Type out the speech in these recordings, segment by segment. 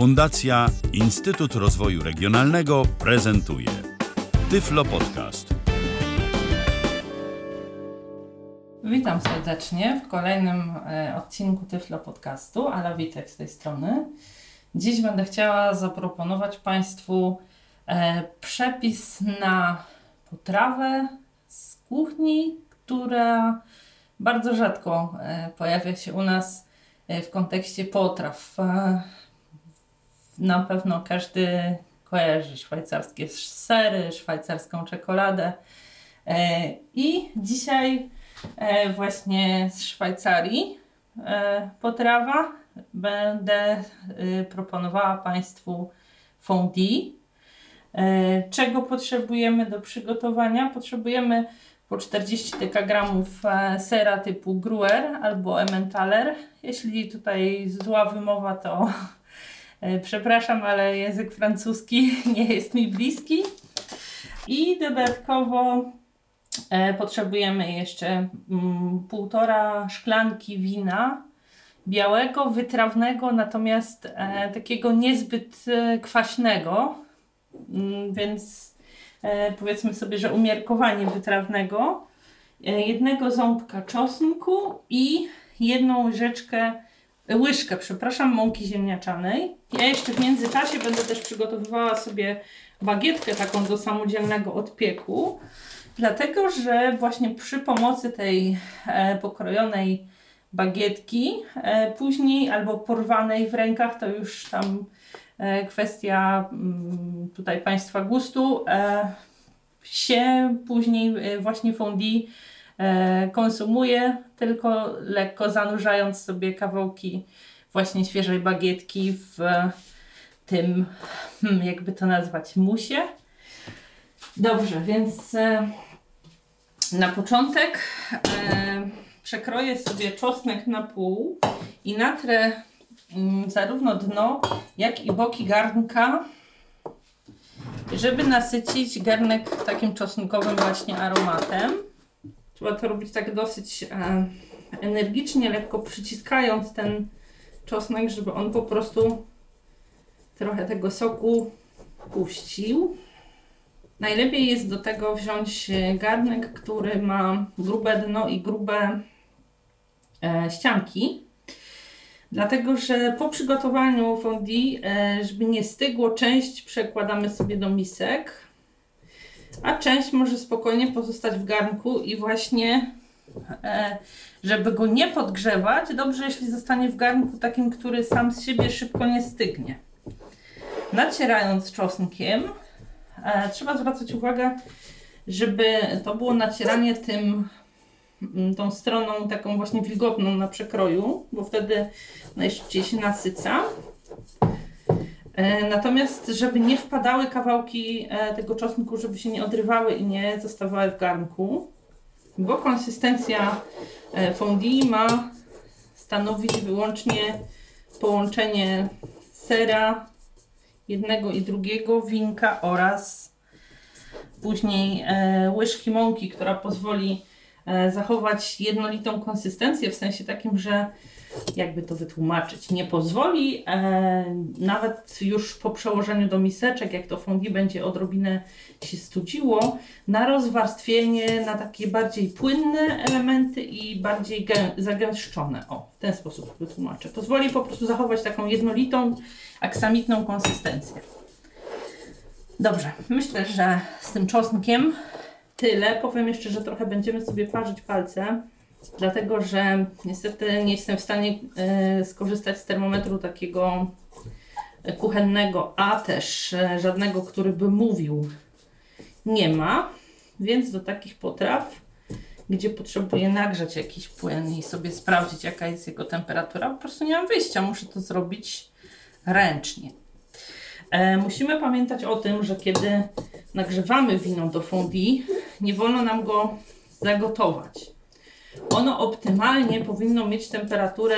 Fundacja Instytut Rozwoju Regionalnego prezentuje Tyflo Podcast. Witam serdecznie w kolejnym e, odcinku Tyflo Podcastu. Ala Witek z tej strony. Dziś będę chciała zaproponować Państwu e, przepis na potrawę z kuchni, która bardzo rzadko e, pojawia się u nas w kontekście potraw. E, na pewno każdy kojarzy szwajcarskie sery, szwajcarską czekoladę. I dzisiaj właśnie z Szwajcarii potrawa będę proponowała Państwu fondue. Czego potrzebujemy do przygotowania? Potrzebujemy po 40 dekagramów e, sera typu Gruyère albo Emmentaler. Jeśli tutaj zła wymowa, to e, przepraszam, ale język francuski nie jest mi bliski. I dodatkowo e, potrzebujemy jeszcze mm, półtora szklanki wina białego, wytrawnego, natomiast takiego niezbyt kwaśnego, mm, więc e, powiedzmy sobie, że umiarkowanie wytrawnego, e, jednego ząbka czosnku i jedną łyżeczkę, e, łyżkę, przepraszam, mąki ziemniaczanej. Ja jeszcze w międzyczasie będę też przygotowywała sobie bagietkę taką do samodzielnego odpieku, dlatego że właśnie przy pomocy tej e, pokrojonej bagietki, e, później albo porwanej w rękach, to już tam E, kwestia mm, tutaj Państwa gustu się później właśnie fondue konsumuje, tylko lekko zanurzając sobie kawałki właśnie świeżej bagietki w tym, hmm, jakby to nazwać, musie. Dobrze, więc na początek przekroję sobie czosnek na pół i natrę Mm, zarówno dno, jak i boki garnka, żeby nasycić garnek takim czosnkowym właśnie aromatem. Trzeba to robić tak dosyć e, energicznie, lekko przyciskając ten czosnek, żeby on po prostu trochę tego soku puścił. Najlepiej jest do tego wziąć garnek, który ma grube dno i grube e, ścianki. Dlatego, że po przygotowaniu fondue, e, żeby nie stygło, część przekładamy sobie do misek, a część może spokojnie pozostać w garnku i właśnie, e, żeby go nie podgrzewać, dobrze jeśli zostanie w garnku takim, który sam z siebie szybko nie stygnie. Nacierając czosnkiem, e, trzeba zwracać uwagę, żeby to było nacieranie tym Mm, tą stroną taką właśnie wilgotną na przekroju, bo wtedy najszybciej się nasyca. E, natomiast, żeby nie wpadały kawałki e, tego czosnku, żeby się nie odrywały i nie zostawały w garnku, bo konsystencja e, fondue ma stanowić wyłącznie połączenie sera jednego i drugiego, winka oraz później łyżki mąki, która pozwoli zachować jednolitą konsystencję, w sensie takim, że jakby to wytłumaczyć, nie pozwoli e, nawet już po przełożeniu do miseczek, jak to fondue będzie odrobinę się studziło, na rozwarstwienie na takie bardziej płynne elementy i bardziej zagęszczone. O, w ten sposób wytłumaczę. Pozwoli po prostu zachować taką jednolitą, aksamitną konsystencję. Dobrze, myślę, że z tym czosnkiem tyle. Powiem jeszcze, że trochę będziemy sobie parzyć palce, dlatego że niestety nie jestem w stanie y, skorzystać z termometru takiego kuchennego, a też y, żadnego, który by mówił, nie ma. Więc do takich potraw, gdzie potrzebuję nagrzać jakiś płyn i sobie sprawdzić, jaka jest jego temperatura, po prostu nie mam wyjścia, muszę to zrobić ręcznie. E, musimy pamiętać o tym, że kiedy nagrzewamy wino do fondue, nie wolno nam go zagotować. Ono optymalnie powinno mieć temperaturę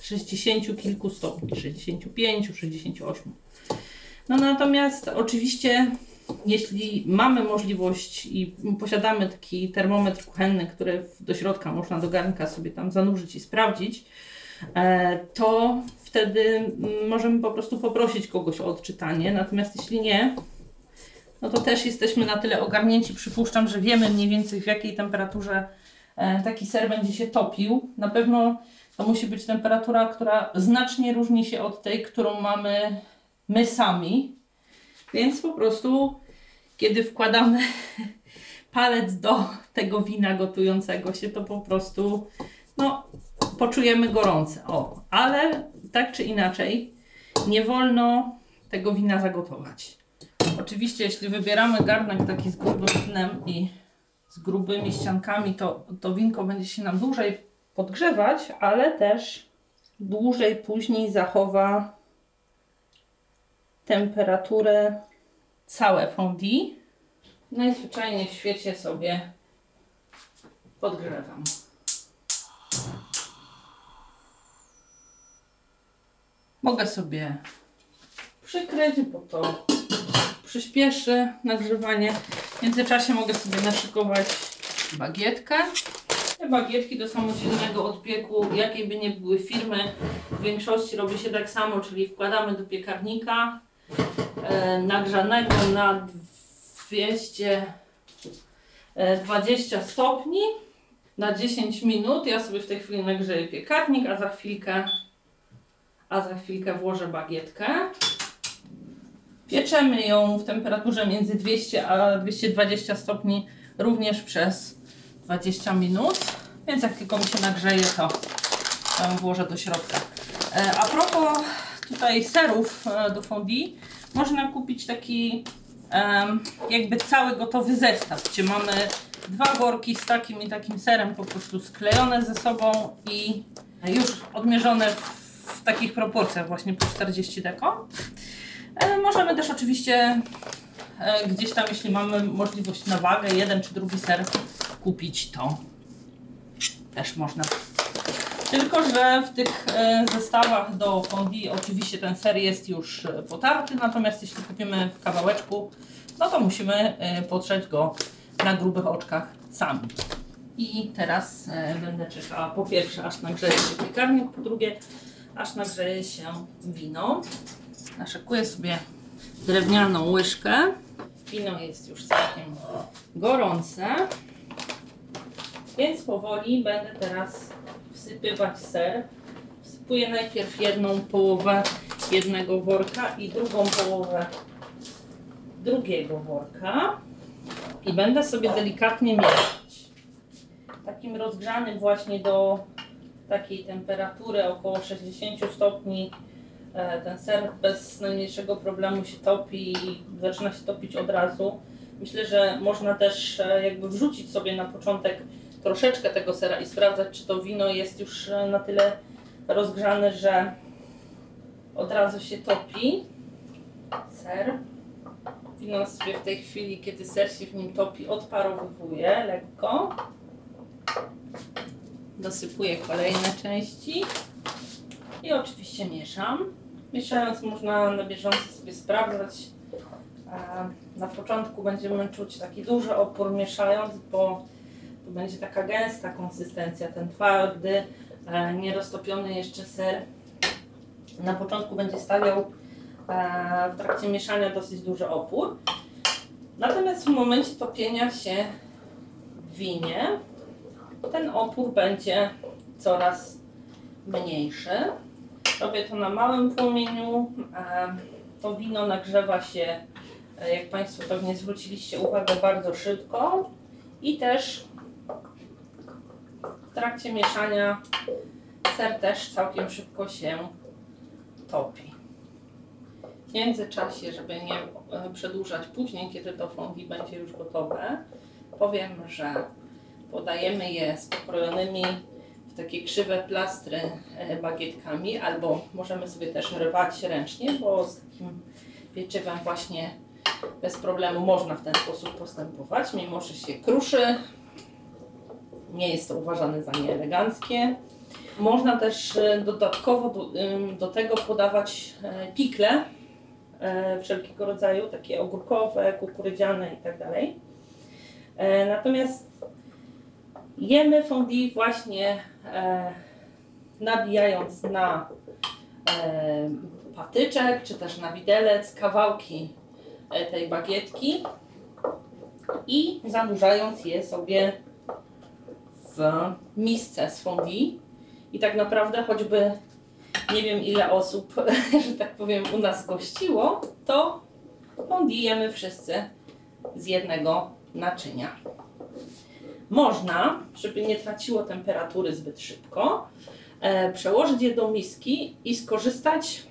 60 kilku stopni, 65, 68. No natomiast oczywiście jeśli mamy możliwość i posiadamy taki termometr kuchenny, który do środka można do garnka sobie tam zanurzyć i sprawdzić, e, to wtedy mm, możemy po prostu poprosić kogoś o odczytanie. Natomiast jeśli nie, no to też jesteśmy na tyle ogarnięci, przypuszczam, że wiemy mniej więcej w jakiej temperaturze taki ser będzie się topił. Na pewno to musi być temperatura, która znacznie różni się od tej, którą mamy my sami. Więc po prostu, kiedy wkładamy palec do tego wina gotującego się, to po prostu no, poczujemy gorące. O, ale tak czy inaczej, nie wolno tego wina zagotować. Oczywiście, jeśli wybieramy garnek taki z grubym dnem i z grubymi ściankami, to, to winko będzie się nam dłużej podgrzewać, ale też dłużej później zachowa temperaturę całe fondue. Najzwyczajniej w świecie sobie podgrzewam. Mogę sobie przykryć, bo to przyspieszy nagrzewanie. W międzyczasie mogę sobie naszykować bagietkę. Te bagietki do samodzielnego odbiegu, jakiej by nie były firmy, w większości robi się tak samo, czyli wkładamy do piekarnika e, nagrzanego na 220 stopni na 10 minut. Ja sobie w tej chwili nagrzeję piekarnik, a za chwilkę, a za chwilkę włożę bagietkę. Pieczemy ją w temperaturze między 200 a 220 stopni również przez 20 minut. Więc jak tylko mi się nagrzeje, to włożę do środka. E, a propos tutaj serów e, do fondue, można kupić taki jakby cały gotowy zestaw, gdzie mamy dwa worki z takim i takim serem po prostu sklejone ze sobą i już odmierzone w takich proporcjach właśnie po 40 deko. E, możemy też oczywiście e, gdzieś tam, jeśli mamy możliwość na wagę, jeden czy drugi ser kupić, to też można. Tylko, że w tych e, zestawach do fondue oczywiście ten ser jest już potarty, natomiast jeśli kupimy w kawałeczku, no to musimy potrzeć go na grubych oczkach sami. I teraz będę czekała po pierwsze aż nagrzeje się piekarnik, po drugie aż nagrzeje się wino. Naszykuję sobie drewnianą łyżkę. Wino jest już całkiem gorące. Więc powoli będę teraz wsypywać ser. Wsypuję najpierw jedną połowę jednego worka i drugą połowę drugiego worka. I będę sobie delikatnie mieszać. Takim rozgrzanym właśnie do takiej temperatury około 60 stopni ten ser bez najmniejszego problemu się topi i zaczyna się topić od razu. Myślę, że można też e, jakby wrzucić sobie na początek troszeczkę tego sera i sprawdzać, czy to wino jest już e, na tyle rozgrzane, że od razu się topi. Ser. Wino sobie w tej chwili, kiedy ser się w nim topi, odparowywuje lekko. Dosypuję kolejne części i oczywiście mieszam. Mieszając można na bieżąco sobie sprawdzać. Na początku będziemy czuć taki duży opór mieszając, bo to będzie taka gęsta konsystencja, ten twardy, e, nieroztopiony jeszcze ser. Na początku będzie stawiał e, w trakcie mieszania dosyć duży opór. Natomiast w momencie topienia się w winie ten opór będzie coraz mniejszy. Robię to na małym płomieniu. To wino nagrzewa się, e, jak Państwo pewnie zwróciliście uwagę, bardzo szybko. I też w trakcie mieszania ser też całkiem szybko się topi. W międzyczasie, żeby nie e, przedłużać później, kiedy to fondue będzie już gotowe, powiem, że podajemy je z pokrojonymi w takie krzywe plastry e, bagietkami, albo możemy sobie też rwać ręcznie, bo z takim pieczywem właśnie bez problemu można w ten sposób postępować, mimo że się kruszy. Nie jest to uważane za nieeleganckie. Można też e, dodatkowo do, do tego podawać e, pikle wszelkiego rodzaju, takie ogórkowe, kukurydziane itd. Tak Natomiast jemy fondue właśnie e, nabijając na e, patyczek czy też na widelec kawałki e, tej bagietki i zanurzając je sobie w misce z fondue. I tak naprawdę choćby nie wiem ile osób, że tak powiem, u nas gościło, to fondue jemy wszyscy z jednego naczynia. Można, żeby nie traciło temperatury zbyt szybko, e, przełożyć je do miski i skorzystać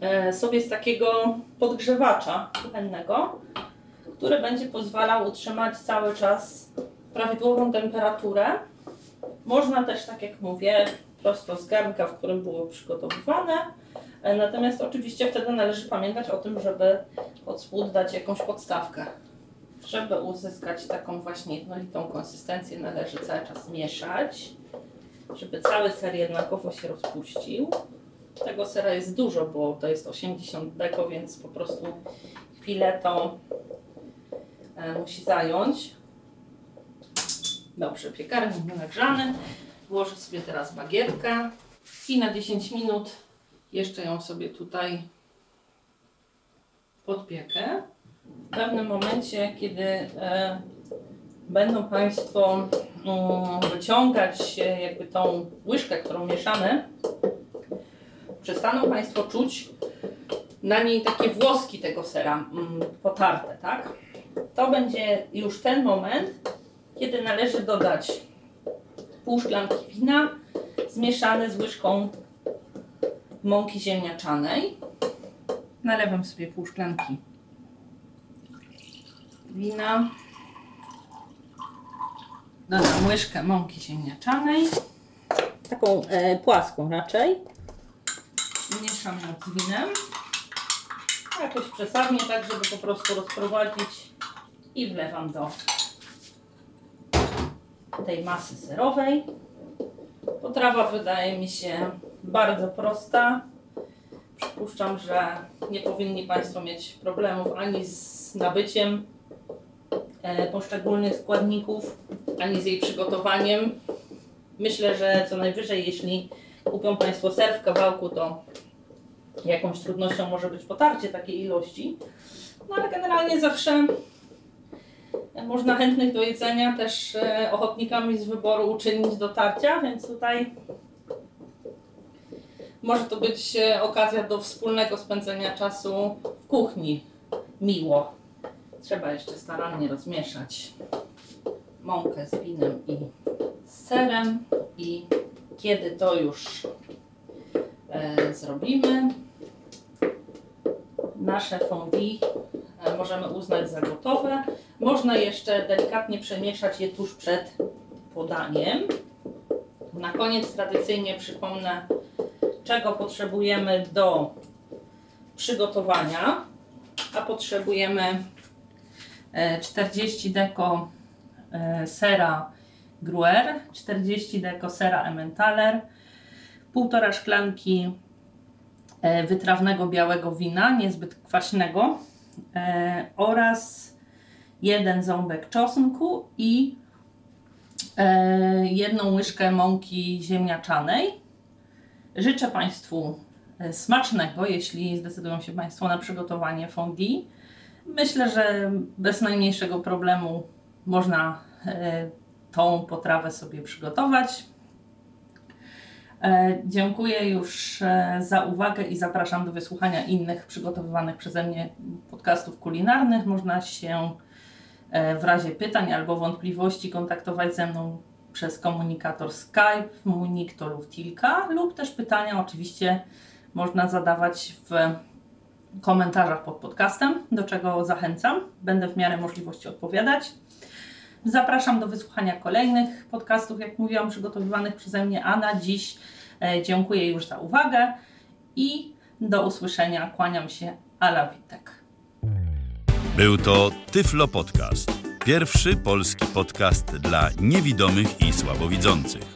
e, sobie z takiego podgrzewacza kuchennego, który będzie pozwalał utrzymać cały czas prawidłową temperaturę. Można też, tak jak mówię, prosto z garnka, w którym było przygotowywane. E, Natomiast oczywiście wtedy należy pamiętać o tym, żeby pod spód dać jakąś podstawkę. Żeby uzyskać taką właśnie jednolitą konsystencję, należy cały czas mieszać, żeby cały ser jednakowo się rozpuścił. Tego sera jest dużo, bo to jest 80 deko, więc po prostu chwilę to e, musi zająć. Dobrze, piekarnik nagrzany. Włożę sobie teraz bagietkę i na 10 minut jeszcze ją sobie tutaj podpiekę. W pewnym momencie, kiedy e, będą Państwo mm, wyciągać jakby tą łyżkę, którą mieszamy, przestaną Państwo czuć na niej takie włoski tego sera mm, potarte, tak? To będzie już ten moment, kiedy należy dodać pół szklanki wina zmieszane z łyżką mąki ziemniaczanej. Nalewam sobie pół szklanki wina. Dodam łyżkę mąki ziemniaczanej. Taką e, płaską raczej. Mieszam ją z winem. Jakoś przesadnie, tak żeby po prostu rozprowadzić i wlewam do tej masy serowej. Potrawa wydaje mi się bardzo prosta. Przypuszczam, że nie powinni Państwo mieć problemów ani z nabyciem poszczególnych składników, ani z jej przygotowaniem. Myślę, że co najwyżej, jeśli kupią Państwo ser w kawałku, to jakąś trudnością może być potarcie takiej ilości. No ale generalnie zawsze można chętnych do jedzenia też e, ochotnikami z wyboru uczynić do tarcia, więc tutaj może to być e, okazja do wspólnego spędzenia czasu w kuchni. Miło. Trzeba jeszcze starannie rozmieszać mąkę z winem i z serem i kiedy to już e, zrobimy, nasze fondue e, możemy uznać za gotowe. Można jeszcze delikatnie przemieszać je tuż przed podaniem. Na koniec tradycyjnie przypomnę, czego potrzebujemy do przygotowania. A potrzebujemy 40 deko e, sera Gruyère, 40 deko sera Emmentaler, półtora szklanki e, wytrawnego białego wina, niezbyt kwaśnego e, oraz jeden ząbek czosnku i jedną łyżkę mąki ziemniaczanej. Życzę Państwu smacznego, jeśli zdecydują się Państwo na przygotowanie fondue. Myślę, że bez najmniejszego problemu można e, tą potrawę sobie przygotować. E, Dziękuję już e, za uwagę i zapraszam do wysłuchania innych przygotowywanych przeze mnie podcastów kulinarnych. Można się w razie pytań albo wątpliwości kontaktować ze mną przez komunikator Skype, mój nick to Luftilka lub też pytania oczywiście można zadawać w komentarzach pod podcastem, do czego zachęcam. Będę w miarę możliwości odpowiadać. Zapraszam do wysłuchania kolejnych podcastów, jak mówiłam, przygotowywanych przeze mnie, a na dziś e, dziękuję już za uwagę i do usłyszenia. Kłaniam się, Ala Witek. Był to Tyflo Podcast. Pierwszy polski podcast dla niewidomych i słabowidzących.